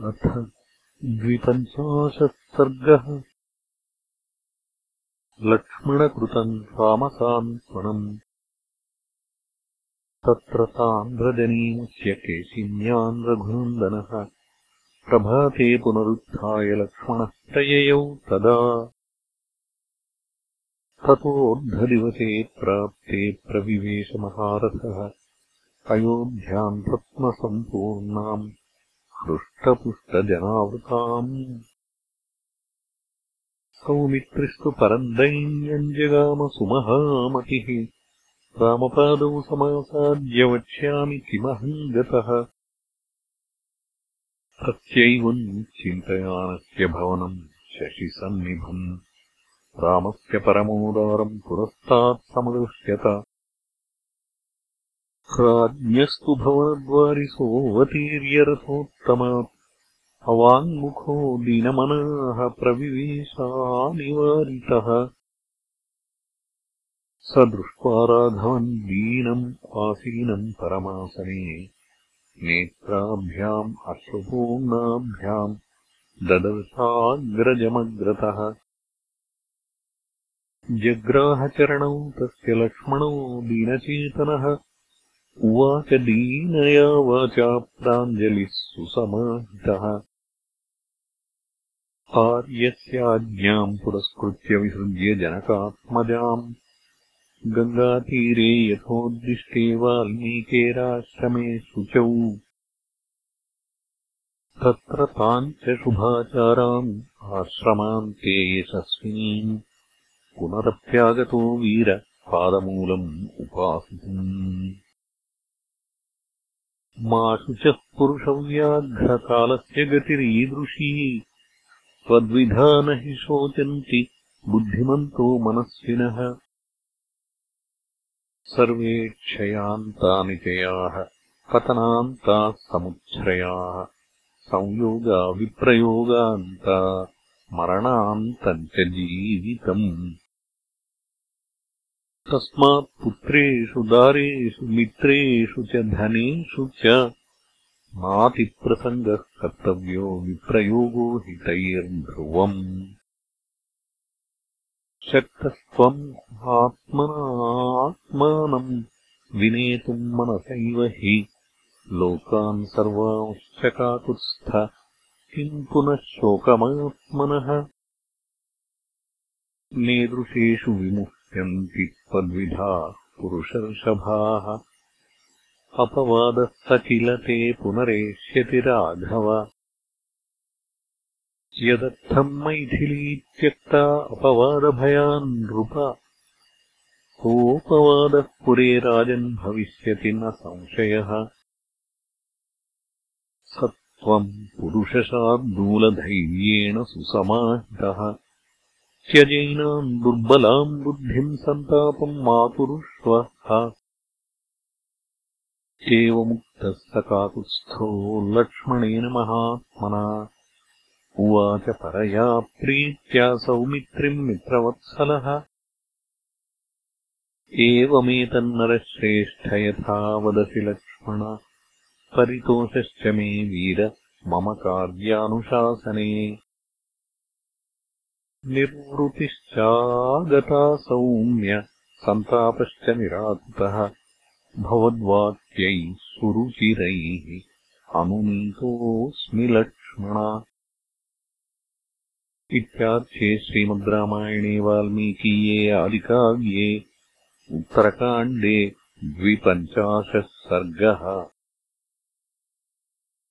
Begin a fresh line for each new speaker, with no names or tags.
अथ द्विपञ्चाशः सर्गः लक्ष्मणकृतम् रामसान्त्वनम् तत्र तान्द्रजनीमस्य केशिन्यान् रघुनन्दनः। प्रभाते पुनरुत्थाय लक्ष्मणः तदा। ततोऽर्धदिवसे प्राप्ते प्रविवेशमहारथः। अयोध्याम् रत्नसम्पूर्णाम् हृष्टपुष्टजनावृताम् सौमित्रिस्तु परम् दैन्यम् जगामसुमहामतिः रामपादौ समासाद्य वक्ष्यामि किमहम् गतः तस्यैवम् चिन्तयानस्य भवनम् शशिसन्निभम्। रामस्य परमोदारम् पुरस्तात् समदृश्यत राज्ञस्तु भवनद्वारिसोऽवतीर्यरथोत्तमात् अवाङ्मुखो दीनमनाः प्रविवेशानिवारितः। स दृष्ट्वा राघवम् दीनम् आसीनम् परमासने। नेत्राभ्याम् अश्रुपूर्णाभ्याम् ददर्शाग्रजमग्रतः। जग्राहचरणौ तस्य लक्ष्मणो दीनचेतनः उवाच दीनया वाचा प्राञ्जलिः सुसमाहितः आर्यस्याज्ञाम् पुरस्कृत्य विसृज्य जनकात्मजाम् गङ्गातीरे यथोद्दिष्टे वाल्मीकेराश्रमे शुचौ। तत्र ताम् च शुभाचाराम् आश्रमान्ते यशस्विनीम् पुनरप्यागतो वीर पादमूलम् उपासितुम् माशुचः पुरुषव्याघ्रकालस्य गतिरीदृशी। त्वद्विधा न हि शोचन्ति बुद्धिमन्तो मनस्विनः। सर्वे क्षयान्तानि चयाः पतनान्ताः समुच्छ्रयाः। संयोगा विप्रयोगान्ता मरणान्तम् च जीवितम् तस्मात् पुत्रेषु दारेषु मित्रेषु च धनेषु च नातिप्रसङ्गः कर्तव्यो विप्रयोगो हितैर्ध्रुवम्। शक्तस्त्वम् आत्मनात्मानम् विनेतुम् मनसैव हि लोकान् सर्वांश्चकाकुत्स्थ किम् पुनः शोकमात्मनः? नेदृशेषु विमुः यन्ति त्वद्विधा पुरुषर्षभाः। अपवादः स किल ते पुनरेष्यति राघव। यदर्थम् मैथिलीत्यक्ता अपवादभयान् नृप। कोपवादः पुरे राजन् भविष्यति न संशयः। स त्वम् पुरुषशार्दूलधैर्येण सुसमाहितः त्यजैनाम् दुर्बलाम् बुद्धिम् सन्तापम् मातुरुष्वः। एवमुक्तः स काकुत्स्थो लक्ष्मणेन महात्मना। उवाच परया प्रीत्या सौमित्रिम् मित्रवत्सलः। एवमेतन्नरश्रेष्ठ यथा वदसि लक्ष्मण। परितोषश्च मे वीर मम कार्यानुशासने निर्वृतिश्चागता सौम्य सन्तापश्च निराकृतः। भवद्वाक्यैः सुरुचिरैः अनुनीतोऽस्मि लक्ष्मणा। इत्यार्थे श्रीमद् रामायणे वाल्मीकीये आदिकाव्ये उत्तरकाण्डे द्विपञ्चाशः सर्गः